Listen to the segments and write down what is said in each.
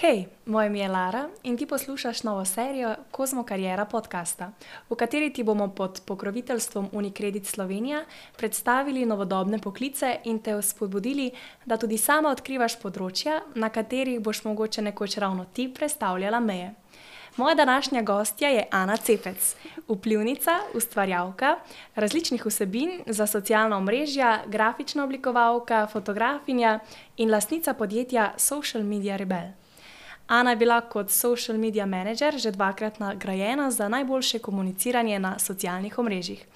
Hej, moje ime je Lara in ti poslušaš novo serijo Kozmo Karijera podcasta, v kateri ti bomo pod pokroviteljstvom Unicredit Slovenija predstavili novodobne poklice in te spodbudili, da tudi sama odkrivaš področja, na katerih boš mogoče nekoč ravno ti predstavljala meje. Moja današnja gostja je Ana Cepec, vplivnica, ustvarjalka različnih vsebin za socialna omrežja, grafična oblikovalka, fotografinja in lastnica podjetja Social Media Rebel. Ana je bila kot social media manager že dvakrat nagrajena za najboljše komuniciranje na socialnih omrežjih.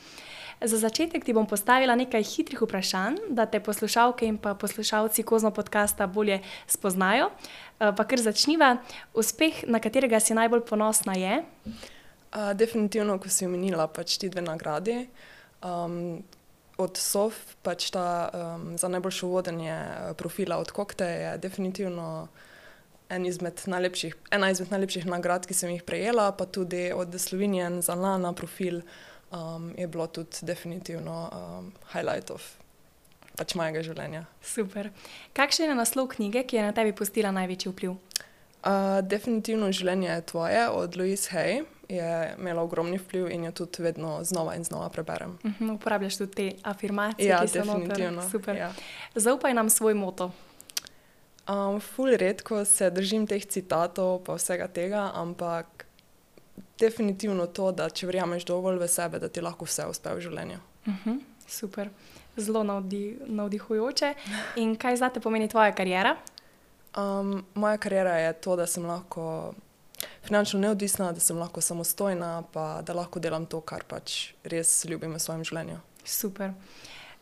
Za začetek ti bom postavila nekaj hitrih vprašanj, da te poslušalke in poslušalci Kozmo podcasta bolje spoznajo. Pa kar začniva. Uspeh, na katerega si najbolj ponosna, je? Uh, definitivno, ko si omenila pač ti dve nagradi. Um, od SOF, pač ta um, za najboljše vodenje profila od Kokte, je definitivno en izmed najlepših, ena izmed najlepših nagrad, ki sem jih prejela, pa tudi od Slovenije za Lana profil um, je bilo tudi definitivno um, highlight of pač mojega življenja. Super. Kakšen je naslov knjige, ki je na tebi pustila največji vpliv? Uh, definitivno življenje je tvoje, od Louise Hay. Je imela ogromni vpliv in jo tudi vedno znova in znova preberem. Uh -huh, uporabljaš tudi te afirmacije, ja, ki so definitivno. Super. Ja. Zaupaj nam svoj moto. Um, ful redko se držim teh citatov, pa vsega tega, ampak definitivno to, da če verjameš dovolj v sebe, da ti lahko vse uspe v življenju. Uh -huh, super, zelo navdi, navdihujoče. In kaj za te pomeni tvoja karijera? Um, moja karijera je to, da sem lahko finančno neodvisna, da sem lahko samostojna, pa da lahko delam to, kar pač res ljubim v svojem življenju. Super.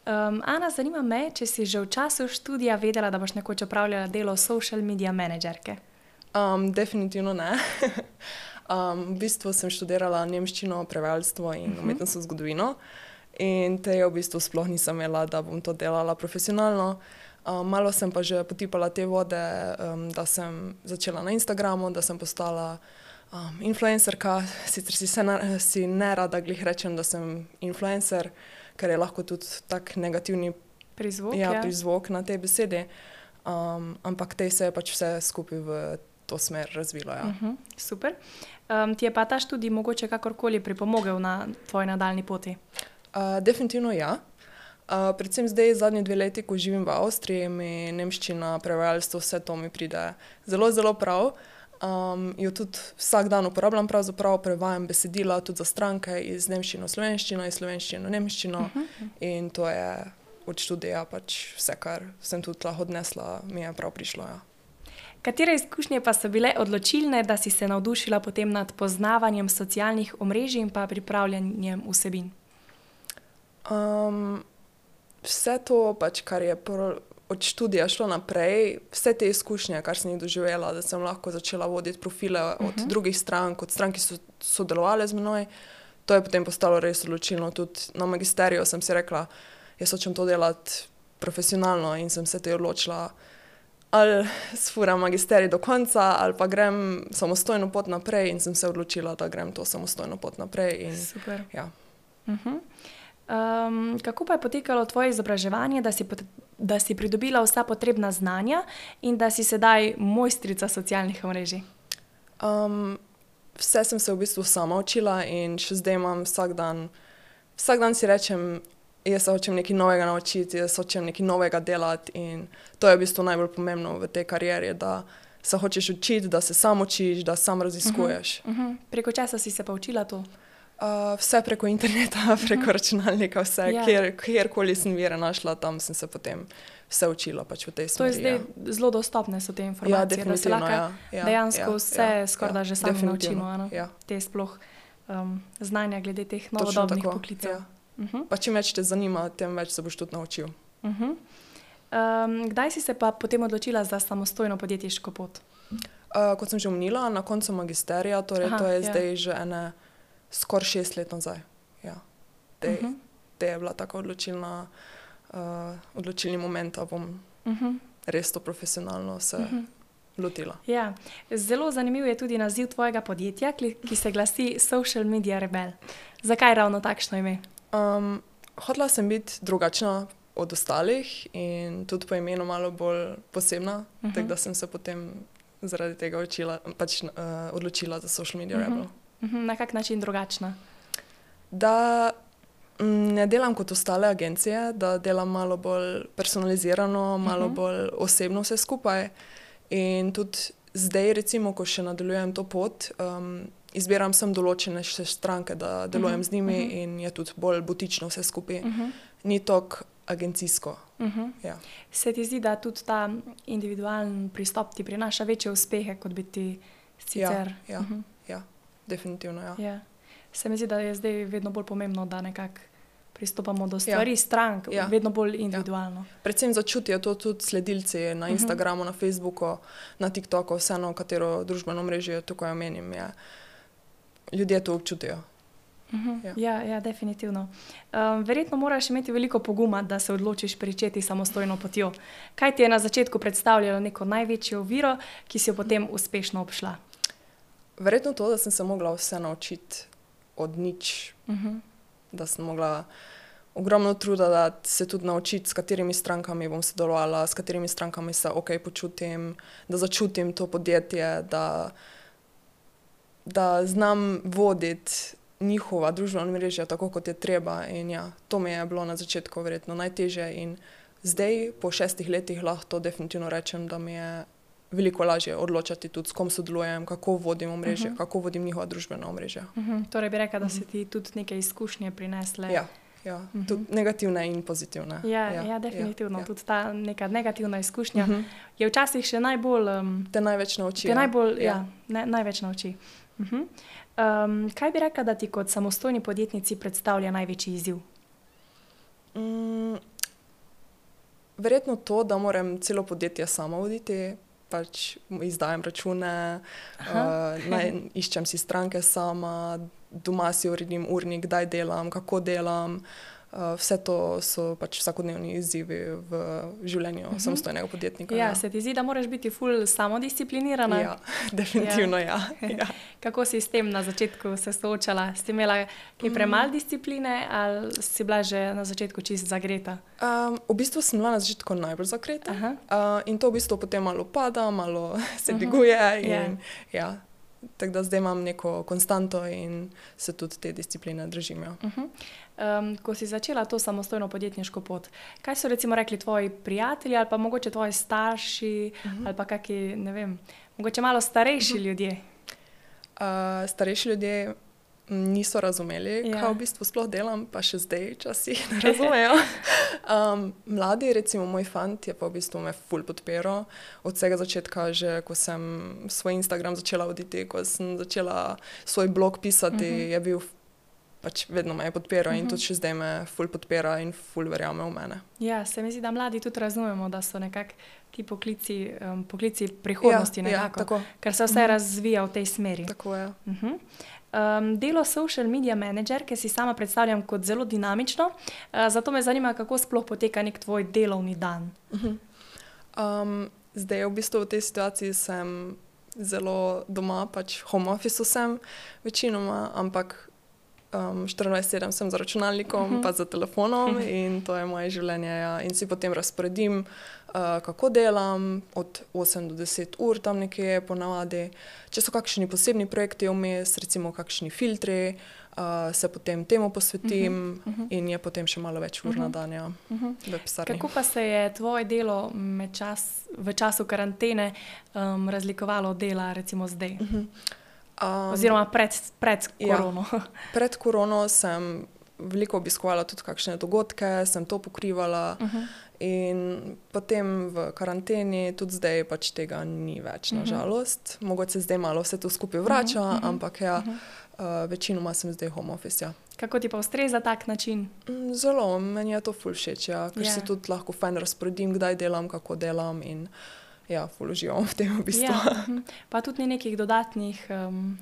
Um, Ana, zanima me, če si že v času študija vedela, da boš nekoč opravljala delo social media menedžerke. Um, definitivno ne. um, v bistvu sem študirala nemščino, prevajalstvo in umetnostno zgodovino. In te v bistvu sploh nisem imela, da bom to delala profesionalno. Um, malo sem pa že potipala te vode, um, da sem začela na Instagramu, da sem postala um, influencerka. Sicer si, se na, si ne rada glih rečem, da sem influencer, ker je lahko tudi tak negativni Prizvok. ja, ja. prizvok na tej besedi. Um, ampak tej se je pač vse skupaj v to smer razvilo. Ja. Uh -huh, super. Um, ti je pa ta študij mogoče kakorkoli pripomogel na tvoji nadaljni poti? Uh, definitivno ja. Uh, predvsem zdaj, zadnji dve leti, ko živim v Avstriji, mi nemščina, prevajalstvo, vse to mi pride zelo, zelo prav. Um, jo tudi vsak dan uporabljam, pravzaprav prevajam besedila tudi za stranke iz nemščine v slovenščino, iz slovenščine v nemščino. Uh -huh. In to je od študija pač vse, kar sem tudi lahko odnesla, mi je prav prišlo. Ja. Katere izkušnje pa so bile odločilne, da si se navdušila potem nad poznavanjem socialnih omrežij in pa pripravljanjem vsebin? Um, vse to, pač, kar je od študija šlo naprej, vse te izkušnje, kar sem jih doživela, da sem lahko začela voditi profile uh -huh. od drugih strank, od strank, ki so sodelovali z menoj, to je potem postalo res odločilno. Tudi na magisteriju sem si rekla, jaz hočem to delati profesionalno in sem se te odločila. Ali sfuram magisterij do konca, ali pa grem samostojno pot naprej, in sem se odločila, da grem to samostojno pot naprej. In, Super. ja. Uh -huh. um, kako pa je potekalo tvoje izobraževanje, da si, da si pridobila vsa potrebna znanja in da si sedaj mojstrica socialnih omrežij? Um, vse sem se v bistvu sama učila in še zdaj imam vsak dan, vsak dan si rečem, jaz se hočem nekaj novega naučiti, jaz hočem nekaj novega delati. In to je v bistvu najbolj pomembno v tej karieri, da se hočeš učiti, da se sam učiš, da sam raziskuješ. Uh -huh. Preko česa si se pa učila to? Uh, vse preko interneta, preko računalnika, vse, Ja. kjer, kjerkoli sem vire našla, tam sem se potem vse učila pač v tej To smeri. je zdaj ja. zelo dostopne so te informacije. Ja, da se definitivno. lahko Ja, ja, dejansko ja, vse ja, skoraj da ja, že sami naučimo? Ja, Te sploh um, znanja glede teh novodobnih poklicev. Ja. Uh -huh. Pa čim več te zanima, tem več se boš tudi naučil. Uh -huh. um, kdaj si se pa potem odločila za samostojno podjetniško pot? Uh, kot sem že omenila, na koncu magisterija, torej Aha, to je ja. zdaj že ene skoraj šest let nazaj. Ja. Te, uh Mhm. -huh. te je bila tako odločilna, uh, odločilni moment, da bom Uh -huh. res to profesionalno se uh Mhm. -huh. lotila. Ja. Zelo zanimiv je tudi naziv tvojega podjetja, ki, ki se glasi Social Media Rebel. Zakaj ravno takšno ime? Um, hotela sem biti drugačna, od ostalih in tudi po imenu malo bolj posebna, uh -huh. tako da sem se potem zaradi tega učila, pač, uh, odločila za social media uh -huh. rebel. Uh -huh. Na kak način drugačna? Da mm, ne delam kot ostale agencije, da delam malo bolj personalizirano, malo uh -huh. bolj osebno vse skupaj. In tudi zdaj, recimo, ko še nadaljujem to pot, um, izbiram sem določene stranke, da delujem uh -huh. z njimi uh -huh. in je tudi bolj butično vse skupaj. Uh -huh. Ni toliko agencijsko. Uh -huh. ja. Se ti zdi, da tudi ta individualen pristop ti prinaša večje uspehe, kot bi ti sicer? Ja, ja, uh -huh. ja definitivno. Ja. Ja. Se mi zdi, da je zdaj vedno bolj pomembno, da nekako pristopamo do stvari, ja. strank, ja. vedno bolj ja. individualno. Ja. Predvsem začutijo to tudi sledilci na mhm. Instagramu, uh -huh. na Facebooku, na TikToku, vseeno, katero družbeno mrežo tukaj omenim. Je. Ljudje to občutijo. Uh mhm. -huh. ja. Ja, ja, definitivno. Um, verjetno moraš imeti veliko poguma, da se odločiš pričeti samostojno potjo. Kaj ti je na začetku predstavljalo neko največjo oviro, ki si jo potem uspešno obšla? Verjetno to, da sem se mogla vse naučiti od nič. Uh mhm. -huh. Da sem mogla ogromno truda, da se tudi naučiti, s katerimi strankami bom sodelovala, s katerimi strankami se ok počutim, da začutim to podjetje, da, da znam voditi njihova družbena mreža tako, kot je treba. In ja, to mi je bilo na začetku verjetno najtežje. In zdaj, po šestih letih, lahko definitivno rečem, da mi je veliko lažje odločati tudi, s kom sodelujem, kako vodim mreže, uh mhm. -huh. kako vodim njihova družbena mreža. Uh -huh. Torej bi rekla, da si ti tudi neke izkušnje prinesle. Ja. Ja, uh mhm. -huh. Negativne in pozitivne. Ja, ja, ja definitivno. Ja, ja. Tudi ta neka negativna izkušnja uh mhm. -huh. je včasih še najbolj. Um, te največ nauči. Te ja. najbolj, ja. Ja, ne, največ nauči. Uh -huh. um, kaj bi rekla, da ti kot samostojni podjetnici predstavlja največji izziv? Mm, verjetno to, da moram celo podjetje samo voditi pač izdajam račune, uh, naj, iščem si stranke sama, doma si uredim urnik, kdaj delam, kako delam. Uh, vse to so pač vsakodnevni izzivi v življenju uh mhm. -huh. samostojnega podjetnika. Ja, ja, se ti zdi, da moraš biti ful samodisciplinirana? Ja, definitivno ja. ja. ja. Kako si s tem na začetku se soočala? Si imela kaj mm. premalo discipline ali si bila že na začetku čist zagreta? Um, v bistvu sem bila na začetku najbolj zagreta uh, in to v bistvu potem malo pada, malo se mhm. dviguje. Uh -huh. yeah. ja. Tako da zdaj imam neko konstanto in se tudi te discipline držim. Ja. Uh -huh. Um, ko si začela to samostojno podjetniško pot, kaj so recimo rekli tvoji prijatelji ali pa mogoče tvoji starši uh -huh. ali pa kakšni, ne vem, mogoče malo starejši uh -huh. ljudje? Uh, starejši ljudje niso razumeli, ja. kaj v bistvu sploh delam, pa še zdaj, časi ne razumejo. Um, mladi, recimo moj fant, je pa v bistvu me ful podpiral od vsega začetka, že ko sem svoj Instagram začela voditi, ko sem začela svoj blog pisati, uh mhm. -huh. je bil. Pač vedno me je podpiral uh -huh. in mhm. tudi zdaj me ful podpira in ful verjame v mene. Ja, se mi zdi, da mladi tudi razumemo, da so nekako ti poklici, um, poklici prihodnosti, ja, nekako, ja, ker se vse uh mhm. -huh. razvija v tej smeri. Tako je. Uh -huh. Um, delo social media manager, ki si sama predstavljam kot zelo dinamično, uh, zato me zanima, kako sploh poteka nek tvoj delovni dan. Uh -huh. um, zdaj, v bistvu v tej situaciji sem zelo doma, pač home office sem večinoma, ampak um, 24-7 sem za računalnikom, uh mhm. -huh. pa za telefonom in to je moje življenje. Ja. In si potem razporedim, uh, kako delam, od 8 do 10 ur tam nekje ponavadi. Če so kakšni posebni projekti vmes, recimo kakšni filtri. Uh, se potem temu posvetim, uh -huh, uh -huh. in je potem še malo več ur uh -huh. na dan, ja, uh -huh. Kako pa se je tvoje delo čas, v času karantene um, razlikovalo od dela, recimo zdaj? Uh -huh. Um, Oziroma pred, pred ja. korono. Ja, pred korono sem veliko obiskovala tudi kakšne dogodke, sem to pokrivala. Uh -huh. In potem v karanteni, tudi zdaj, pač tega ni več, uh -huh. nažalost. Mogoče se zdaj malo vse to skupaj vrača, uh -huh. ampak ja, uh -huh. uh, večinoma sem zdaj home office. Ja. Kako ti pa ustreza tak način? Mm, zelo, meni je to fulšeč, ja, ker yeah. Ja. si tudi lahko fajn razporedim, kdaj delam, kako delam. In, uh, ja, uložimo v tem v bistvu. Ja, mhm. pa tudi ni nekih dodatnih. Um,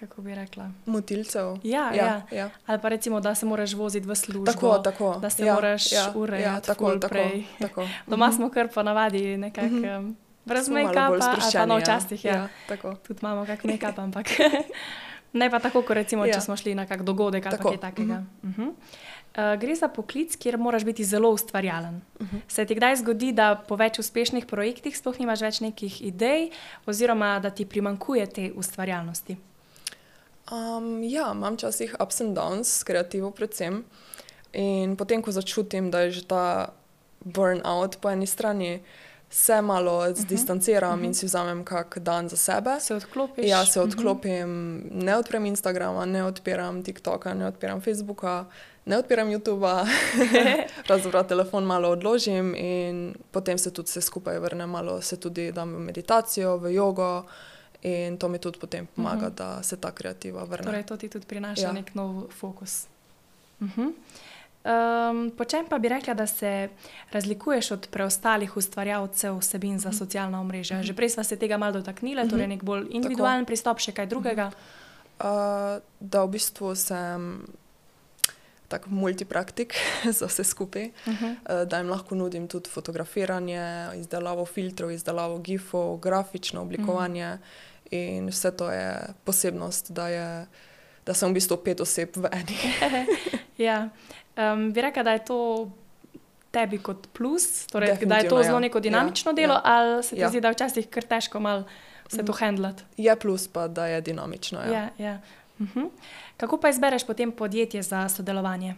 Kako bi rekla? Motilcev. Ja, ja, ja. ja. Ali pa recimo, da se moraš voziti v službo. Tako, tako. Da se ja, moraš ja, urejati. Ja, tako, tako, tako. Doma mm -hmm. smo kar pa navadi nekako. Mm -hmm. Brez make-upa, no včasih. Ja. Ja, tudi imamo kak make-up, ampak ne pa tako, kot recimo, ja. če smo šli na kak dogodek ali kaj takega. Mm -hmm. Uh, gre za poklic, kjer moraš biti zelo ustvarjalen. Uh Mhm. -huh. Se ti kdaj zgodi, da po več uspešnih projektih sploh nimaš več nekih idej, oziroma da ti primankuje te ustvarjalnosti? Um, ja, imam včasih ups and downs, s kreativo predvsem. In potem, ko začutim, da je že ta burnout po eni strani, se malo zdistanciram uh -huh. in si vzamem kak dan za sebe. Se odklopiš? Ja, se odklopim, uh -huh. ne odprem Instagrama, ne odpiram TikToka, ne odpiram Facebooka, ne odpiram YouTuba. Pravzaprav telefon malo odložim in potem se tudi vse skupaj vrne, malo se tudi dam v meditacijo, v jogo. In to mi tudi potem pomaga, uh -huh. da se ta kreativa vrne. Torej, to ti tudi prinaša Ja. nek nov fokus. Uh -huh. um, po čem pa bi rekla, da se razlikuješ od preostalih ustvarjalcev vsebin za socialna omrežja? Uh -huh. Že prej smo se tega malo dotaknili, torej nek bolj individualen pristop, še kaj drugega. Uh, da v bistvu sem tako multipraktik za vse skupaj, uh -huh. uh, da jim lahko nudim tudi fotografiranje, izdelavo filtrov, izdelavo gifov, grafično oblikovanje. Uh -huh. In vse to je posebnost, da, je, da sem v bistvu pet oseb v eni. ja. um, bi rekla, da je to tebi kot plus, torej, da je to Definitivno, zelo ja. neko dinamično Ja, delo, ja. ali se ti Ja. zdi, da včasih kar težko malo vse to handlati? Je plus pa, da je dinamično. Ja. Ja, ja. Uh -huh. Kako pa izbereš potem podjetje za sodelovanje?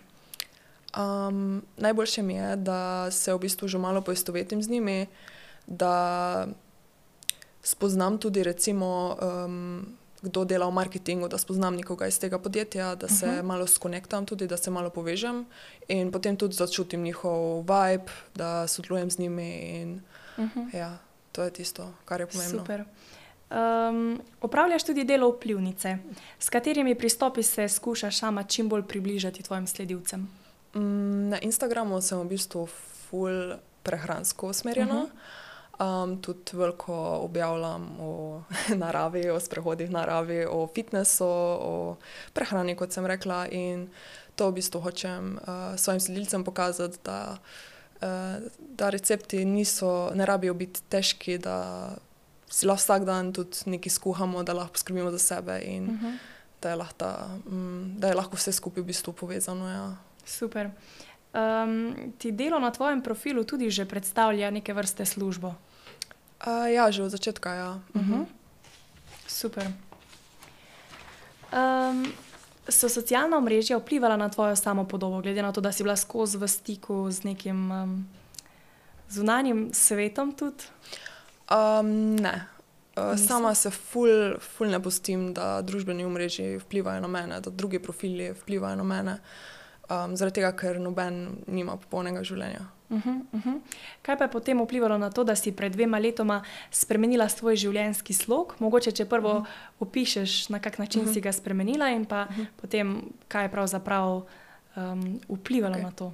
Um, najboljše mi je, da se v bistvu že malo poistovetim z njimi, da spoznam tudi, recimo, um, kdo dela v marketingu, da spoznam nekoga iz tega podjetja, da se uh -huh. malo skonektam, tudi da se malo povežem in potem tudi začutim njihov vibe, da sodelujem z njimi. In, uh -huh. ja, to je tisto, kar je pomembno. Super. Um, opravljaš tudi delo vplivnice, s katerimi pristopi se skušaš sama čim bolj približati tvojim sledilcem. Mm, Na Instagramu sem v bistvu full prehransko usmerjena. Uh -huh. um, tudi veliko objavljam o naravi, o sprehodih v naravi, o fitnessu, o prehrani, kot sem rekla. In to v bistvu hočem uh, svojim sledilcem pokazati, da, uh, da recepti niso, ne rabijo biti težki, da si lahko vsak dan tudi nekaj skuhamo, da lahko poskrbimo za sebe in uh -huh. da, je lahko ta, mm, da je lahko vse skupaj v bistvu povezano. Ja. Super. Um, ti delo na tvojem profilu tudi že predstavlja neke vrste službo? Uh, ja, že od začetka. Ja. Uh -huh. Super. Um, so socialna omrežja vplivala na tvojo samopodobo, glede na to, da si bila skozi v stiku z nekim um, zunanjim svetom? Tudi? Um, ne. Uh, sama se ful, ful ne pustim, da družbeni omrežji vplivajo na mene, da drugi profili vplivajo na mene, um, zaradi tega, ker noben nima popolnega življenja. Uh -huh, uh -huh. Kaj pa je potem vplivalo na to, da si pred dvema letoma spremenila svoj življenjski slog? Mogoče, če prvo uh -huh. opišeš, na kak način uh -huh. si ga spremenila, in pa uh -huh. potem, kaj je pravzaprav um, vplivalo okay. na to.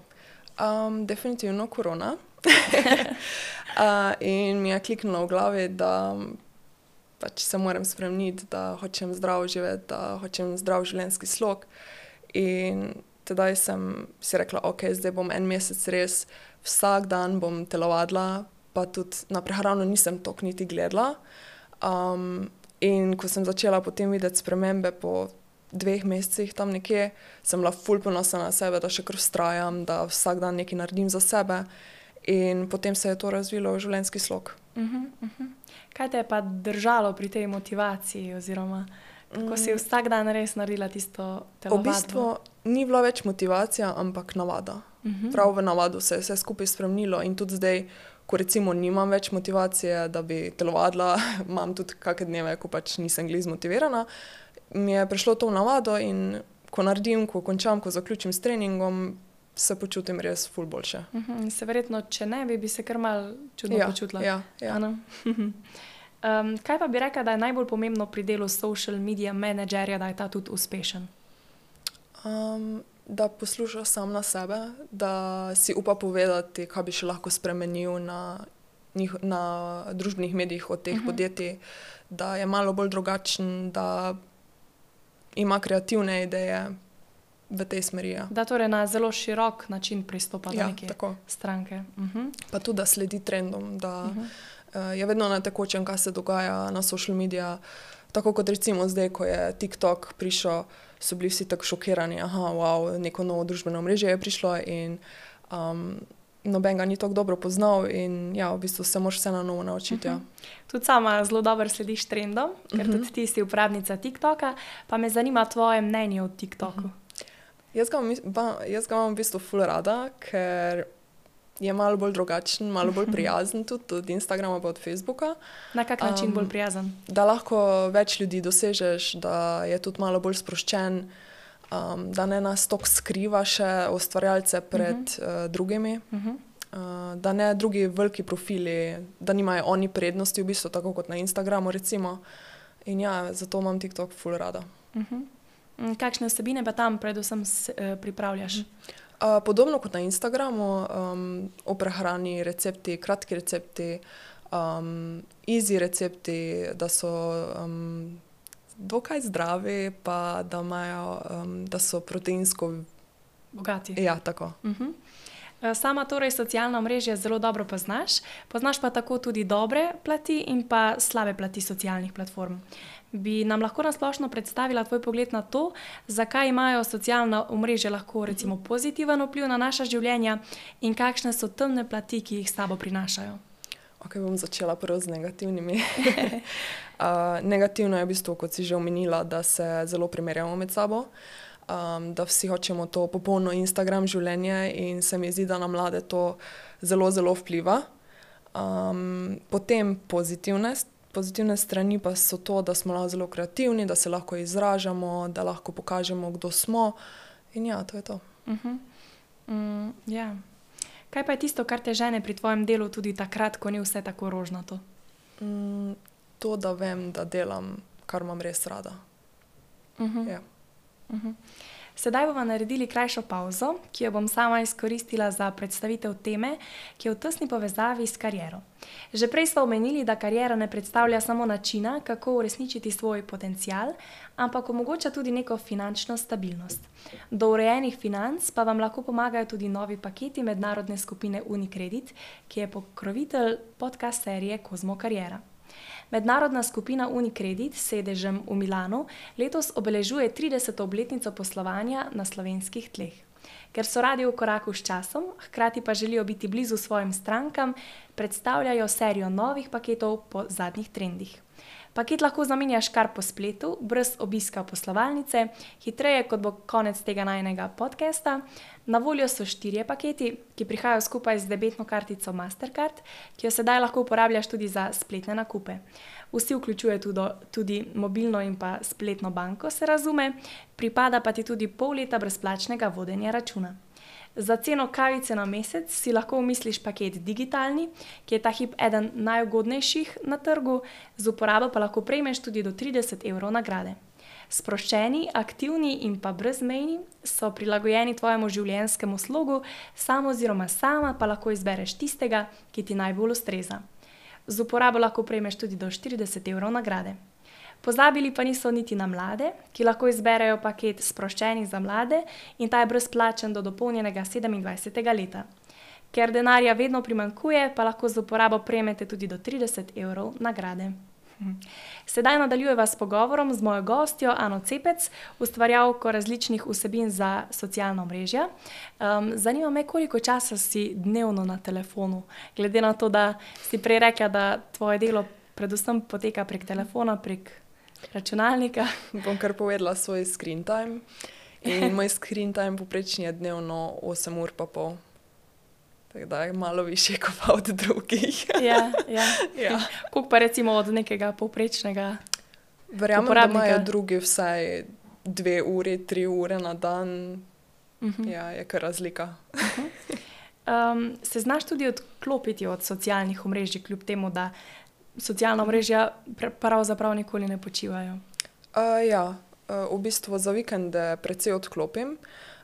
Um, definitivno korona. uh, in mi je kliknilo v glavi, da pač se moram spremeniti, da hočem zdravo živeti, da hočem zdrav življenjski slog. In tedaj sem si rekla, ok, zdaj bom en mesec res vsak dan bom telovadila, pa tudi na prehrano nisem tok niti gledala. Um, in ko sem začela potem videti spremembe po dveh mesecih tam nekje, sem bila ful ponosna na sebe, da še kar vztrajam, da vsak dan nekaj naredim za sebe. In potem se je to razvilo v življenjski slog. Uh -huh, uh -huh. Kaj te je pa držalo pri tej motivaciji, oziroma kako si vsak dan res naredila tisto telovadbo? V bistvu ni bila več motivacija, ampak navada. Uh -huh. Prav v navadu se je vse skupaj spremenilo in tudi zdaj, ko recimo nimam več motivacije, da bi telovadila, imam tudi kakšne dneve, ko pač nisem gliz motivirana, mi je prišlo to v navado in ko naredim, ko končam, ko zaključim s treningom, se počutim res ful boljše. Uh -huh. Se verjetno, če ne bi, bi se kar mal čudno ja, počutila. Ja, ja. um, kaj pa bi rekla, da je najbolj pomembno pri delu social media menedžerja, da je ta tudi uspešen? Um, da posluša sam na sebe, da si upa povedati, kaj bi še lahko spremenil na, njih, na družbenih medijih od teh uh -huh. podjetij, da je malo bolj drugačen, da ima kreativne ideje v tej smeri. Ja. Da torej na zelo širok način pristopa ja, do neke tako. stranke. Uh -huh. Pa tudi, da sledi trendom, da uh -huh. uh, je vedno na tekočem, kaj se dogaja na social medijih. Tako kot recimo zdaj, ko je TikTok prišel, so bili vsi tako šokirani, da wow, neko novo družbeno mrežo je prišlo in um, noben ga ni tako dobro poznal. In ja, v bistvu se moraš vse na novo naučiti. Uh -huh. ja. Tudi sama zelo dobro slediš trendom, ker uh -huh. tudi ti si uporabnica TikToka, pa me zanima tvoje mnenje o TikToku. Uh -huh. Jaz ga, jaz ga imam v bistvu ful rada, ker je malo bolj drugačen, malo bolj prijazen tudi od Instagrama in od Facebooka. Na kak način um, bolj prijazen? Da lahko več ljudi dosežeš, da je tudi malo bolj sproščen, um, da ne nas toliko skriva še ustvarjalce pred uh -huh. uh, drugimi. Uh -huh. Uh, da ne drugi veliki profili, da nimajo oni prednosti, v bistvu tako kot na Instagramu. Recimo. In ja, zato imam TikTok full rada. Uh mhm. -huh. Kakšne vsebine pa tam, predvsem, uh, pripravljaš? Uh uh, podobno kot na Instagramu, um, o prehrani, recepti, kratki recepti, um, easy recepti, da so um, dokaj zdravi, pa da, imajo, um, da so proteinsko bogati. Ja, tako. Uh mhm. -huh. Eh, sama torej socialna mreža zelo dobro poznaš, poznaš pa tako tudi dobre plati in pa slabe plati socialnih platform. Bi nam lahko nasplošno predstavila tvoj pogled na to, zakaj imajo socialna mreža lahko recimo, pozitiven vpliv na naša življenja in kakšne so temne plati, ki jih s sabo prinašajo? Ok, bom začela prvo z negativnimi. uh, negativno je v bistvu, kot si že omenila, da se zelo primerjamo med sabo. Uh, um, da vsi hočemo to popolno Instagram življenje in se mi zdi, da na mlade to zelo, zelo vpliva. Um, potem pozitivne, pozitivne strani pa so to, da smo lahko zelo kreativni, da se lahko izražamo, da lahko pokažemo, kdo smo. In ja, to je to. Uh -huh. mm, yeah. Kaj pa je tisto, kar te žene pri tvojem delu, tudi takrat, ko ni vse tako rožnato? Mm, to, da vem, da delam, kar imam res rada. Uh -huh. yeah. Mhm. Sedaj bomo naredili krajšo pauzo, ki jo bom sama izkoristila za predstavitev teme, ki je v tesni povezavi s kariero. Že prej smo omenili, da karijera ne predstavlja samo načina, kako uresničiti svoj potencial, ampak omogoča tudi neko finančno stabilnost. Do urejenih financ pa vam lahko pomagajo tudi novi paketi mednarodne skupine Unicredit, ki je pokrovitelj podcast serije Kozmo Karijera. Mednarodna skupina Unicredit s sedežem v Milanu letos obeležuje 30. obletnico poslovanja na slovenskih tleh. Ker so radi v koraku s časom, hkrati pa želijo biti blizu svojim strankam, predstavljajo serijo novih paketov po zadnjih trendih. Paket lahko zamenjaš kar po spletu, brez obiska poslovalnice, hitreje kot bo konec tega najnega podcasta. Na voljo so štirje paketi, ki prihajajo skupaj z debetno kartico Mastercard, ki jo sedaj lahko uporabljaš tudi za spletne nakupe. Vsi vključuje tudi, tudi mobilno in pa spletno banko, se razume, pripada pa ti tudi pol leta brezplačnega vodenja računa. Za ceno kavice na mesec si lahko umisliš paket digitalni, ki je ta hip eden najugodnejših na trgu, z uporabo pa lahko prejmeš tudi do 30 evrov nagrade. Sproščeni, aktivni in pa brezmejni so prilagojeni tvojemu življenjskemu slogu, samo oziroma sama pa lahko izbereš tistega, ki ti najbolj ustreza. Z uporabo lahko prejmeš tudi do 40 evrov nagrade. Pozabili pa niso niti na mlade, ki lahko izberejo paket sproščenih za mlade in ta je brezplačen do dopolnjenega 27. leta. Ker denarja vedno primankuje, pa lahko z uporabo prejmete tudi do 30 evrov nagrade. Sedaj nadaljujeva s pogovorom z mojo gostjo Ano Cepec, ustvarjalko različnih vsebin za socialno mrežje. Um, zanima me, koliko časa si dnevno na telefonu, glede na to, da si prej rekla, da tvoje delo predvsem poteka prek telefona, prek računalnika. Bom kar povedala svoj screen time. In moj screen time poprečni je dnevno 8 ur pa pol. Tako da je malo više kot od drugih. ja, ja. ja. Kuk pa recimo od nekega poprečnega? Verjamem, da imajo drugi vsaj dve uri, tri ure na dan. Uh mhm. -huh. Ja, je kar razlika. Uh -huh. um, se znaš tudi odklopiti od socialnih omrežij, kljub temu, da socialna mreža pravzaprav nikoli ne počivajo? Uh, ja, uh, v bistvu za vikende precej odklopim.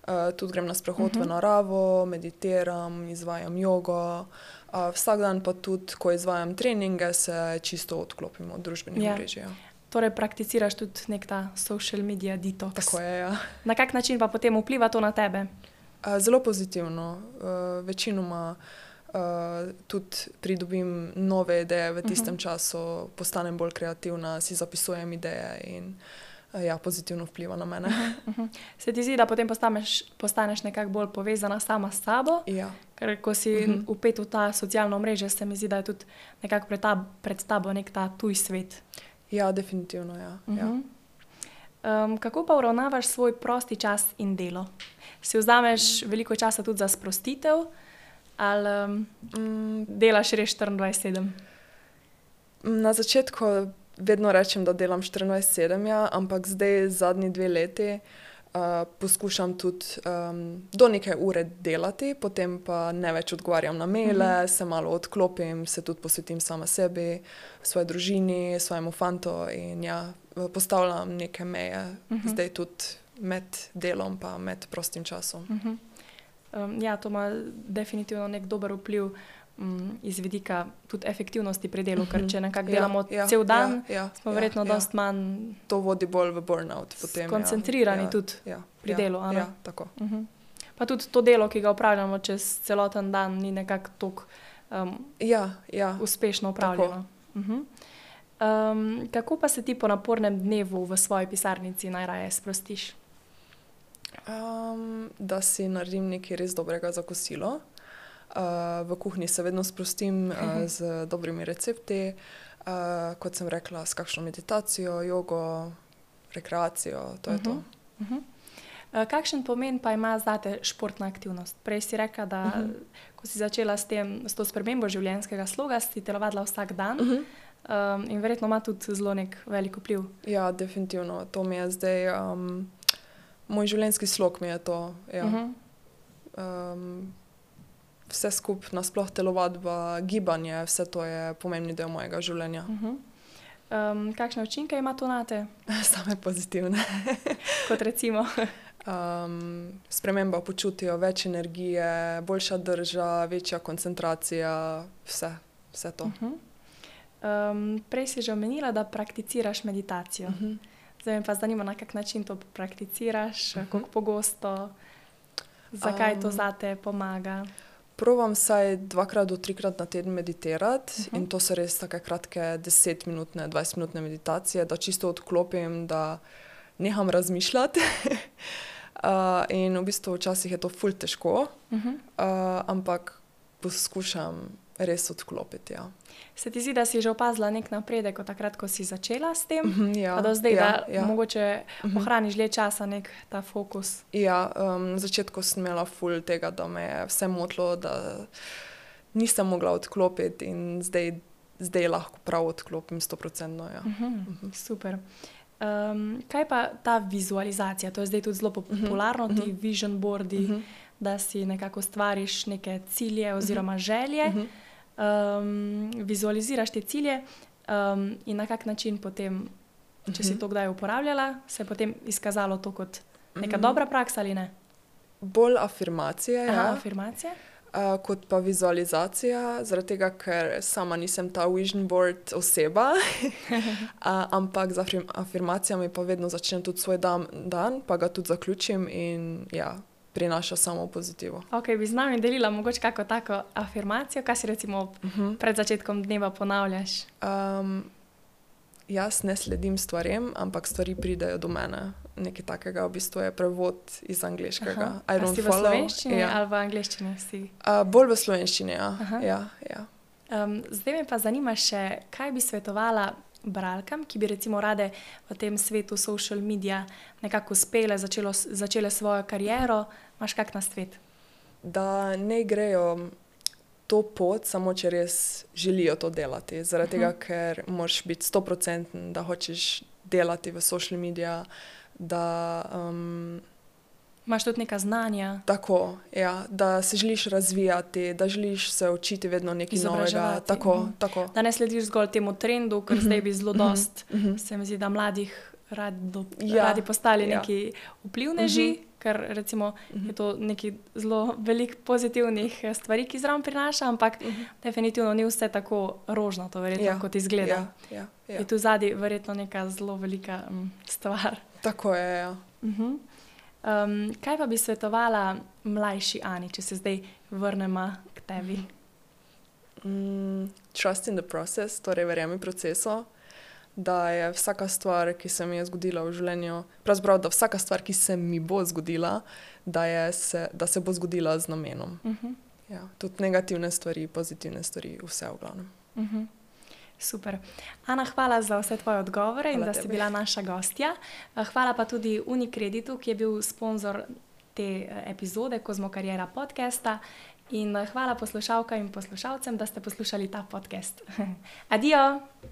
Uh, tudi grem na sprehod uh -huh. v mhm. naravo, meditiram, izvajam jogo. Uh, vsak dan pa tudi, ko izvajam treninge, se čisto odklopim od družbenih ja. mrež. Ja. Torej, prakticiraš tudi nek ta social media detox. Tako je. Ja. Na kak način pa potem vpliva to na tebe? Uh, zelo pozitivno. Uh, večinoma uh, tudi pridobim nove ideje v tistem uh mhm. -huh. času, postanem bolj kreativna, si zapisujem ideje in ja, pozitivno vpliva na mene. Uh -huh. Se ti zdi, da potem postaneš, postaneš nekako bolj povezana sama s sabo? Ja. Ker ko si uh -huh. upet v ta socialno mrežo, se mi zdi, da je tudi nekako pred, ta, pred tabo nek ta tuj svet. Ja, definitivno. Ja. Uh -huh. ja. Um, kako pa uravnavaš svoj prosti čas in delo? Si vzameš veliko časa tudi za sprostitev, ali um, mm. delaš res 24-7? Na začetku vedno rečem, da delam 24-7, ja, ampak zdaj, zadnji dve leti, uh, poskušam tudi um, do neke ure delati, potem pa ne več odgovarjam na maile, mhm. -huh. se malo odklopim, se tudi posvetim sama sebi, svoji družini, svojemu fantu in ja, postavljam neke meje, mhm. -huh. zdaj tudi med delom in med prostim časom. Uh -huh. Um, ja, to ima definitivno nek dober vpliv um, iz vidika tudi efektivnosti pri delu, ker mhm. če nekako ja, delamo ja, cel dan, ja, ja, smo ja, verjetno ja. dost manj. To vodi bolj v burnout. Potem, ja. koncentrirani ja, tudi ja, pri ja, delu. Ja, tako. Uh -huh. Pa tudi to delo, ki ga upravljamo čez celoten dan, ni nekako tako um, ja, ja. uspešno upravljeno. Uh -huh. um, kako pa se ti po napornem dnevu v svoji pisarnici najraje sprostiš? Um, da si naredim nekaj res dobrega za kosilo. Uh, v kuhinji se vedno sprostim uh, z dobrimi recepti, uh, kot sem rekla, s kakšno meditacijo, jogo, rekreacijo. To uh -huh. to. Uh -huh. uh, kakšen pomen pa ima zate športna aktivnost? Prej si rekla, da uh -huh. ko si začela s, tem, s to spremembo življenjskega sloga, si telovadila vsak dan. Uh -huh. um, in verjetno ima tudi zelo nek velik vpliv. Ja, definitivno. To mi je zdaj, um, moj življenjski slog mi je to. Ja. Uh -huh. um, vse skupaj, nasplošno telovadba, gibanje, vse to je pomembni del mojega življenja. Uh -huh. um, kakšne učinke ima to na te? Same pozitivne. Kot recimo. Um, sprememba počutijo več energije, boljša drža, večja koncentracija, vse, vse to. Uh -huh. um, prej si že omenila, da prakticiraš meditacijo. Uh -huh. Zdaj me pa zanima, na kak način to prakticiraš, uh -huh. kako pogosto, zakaj um, to zate pomaga. Provam vsaj dvakrat do trikrat na teden meditirati uh -huh. in to so res tako kratke 10-minutne, 20-minutne meditacije, da čisto odklopim, da neham razmišljati. uh, in v bistvu včasih je to ful težko, uh -huh. uh, ampak poskušam res odklopiti. Ja. Se ti zdi, da si že opazila nek napredek od takrat, ko si začela s tem? Mm, ja, do zdaj, ja, da ja. mogoče mm. ohraniš dlje časa nek ta fokus. Ja, um, na začetku sem imela ful tega, da me je vse motlo, da nisem mogla odklopiti in zdaj, zdaj lahko prav odklopim 100%. Ja. Mm -hmm, mm -hmm. Super. Um, kaj pa ta vizualizacija? To je zdaj tudi zelo mhm, popularno, mm -hmm. ti vision boardi, mm -hmm. Da si nekako stvariš neke cilje oziroma mm -hmm. želje. Mm -hmm um, vizualiziraš te cilje um, in na kak način potem, če uh -huh. si mhm. to kdaj uporabljala, se je potem izkazalo to kot neka uh mhm. -huh. dobra praksa ali ne? Bolj afirmacija. Aha, ja. afirmacija. Uh, kot pa vizualizacija, zaradi tega, ker sama nisem ta vision board oseba, uh, ampak z afirmacijami pa vedno začnem tudi svoj dan, dan, pa ga tudi zaključim in ja, prinaša samo pozitivo. Ok, bi z nami delila mogoče kako tako afirmacijo, kaj si recimo uh mhm. -huh. pred začetkom dneva ponavljaš? Um, jaz ne sledim stvarem, ampak stvari pridejo do mene. Nekaj takega v bistvu je prevod iz angliškega. Si v slovenščini ja. ali v angliščini? Uh, bolj v slovenščini, ja. ja, ja. Um, zdaj me pa zanima še, kaj bi svetovala bralkam, ki bi recimo rade v tem svetu social media nekako uspele, začelo, začele svojo kariero, imaš kak na svet? Da ne grejo to pot, samo če res želijo to delati. Zaradi uh -huh. tega, mhm. ker moraš biti sto procenten, da hočeš delati v social media. Da, um, Imáš tudi neka znanja. Tako, ja, da se želiš razvijati, da želiš se učiti vedno nekaj novega. Tako, mm. tako. Da ne slediš zgolj temu trendu, ker mm -hmm. zdaj bi zelo mhm. dost, mm -hmm. se mi zdi, da mladih radi, do, ja. radi postali ja. neki vplivneži. Mm -hmm. Ker recimo, uh -huh. je to nekaj zelo velikih pozitivnih stvari, ki zraven prinaša, ampak mhm. -huh. definitivno ni vse tako rožno, verjetno, ja. kot izgleda. Ja. Ja. Ja. Je tu zadnji verjetno neka zelo velika um, stvar. Tako je. Ja. Uh mhm. Um, kaj pa bi svetovala mlajši Ani, če se zdaj vrnemo k tebi? Mm, trust in the process, torej verjemi procesu. da je vsaka stvar, ki se mi je zgodila v življenju, pravzaprav da vsaka stvar, ki se mi bo zgodila, da, se, da se bo zgodila z namenom. Uh -huh. ja, tudi negativne stvari, pozitivne stvari, vse v glavnem. Uh mhm. -huh. Super. Ana, hvala za vse tvoje odgovore hvala in da tebi. si bila naša gostja. Hvala pa tudi Unikreditu, ki je bil sponzor te eh, epizode Kozmo Karijera podcasta. In hvala poslušalkam in poslušalcem, da ste poslušali ta podcast. Adijo!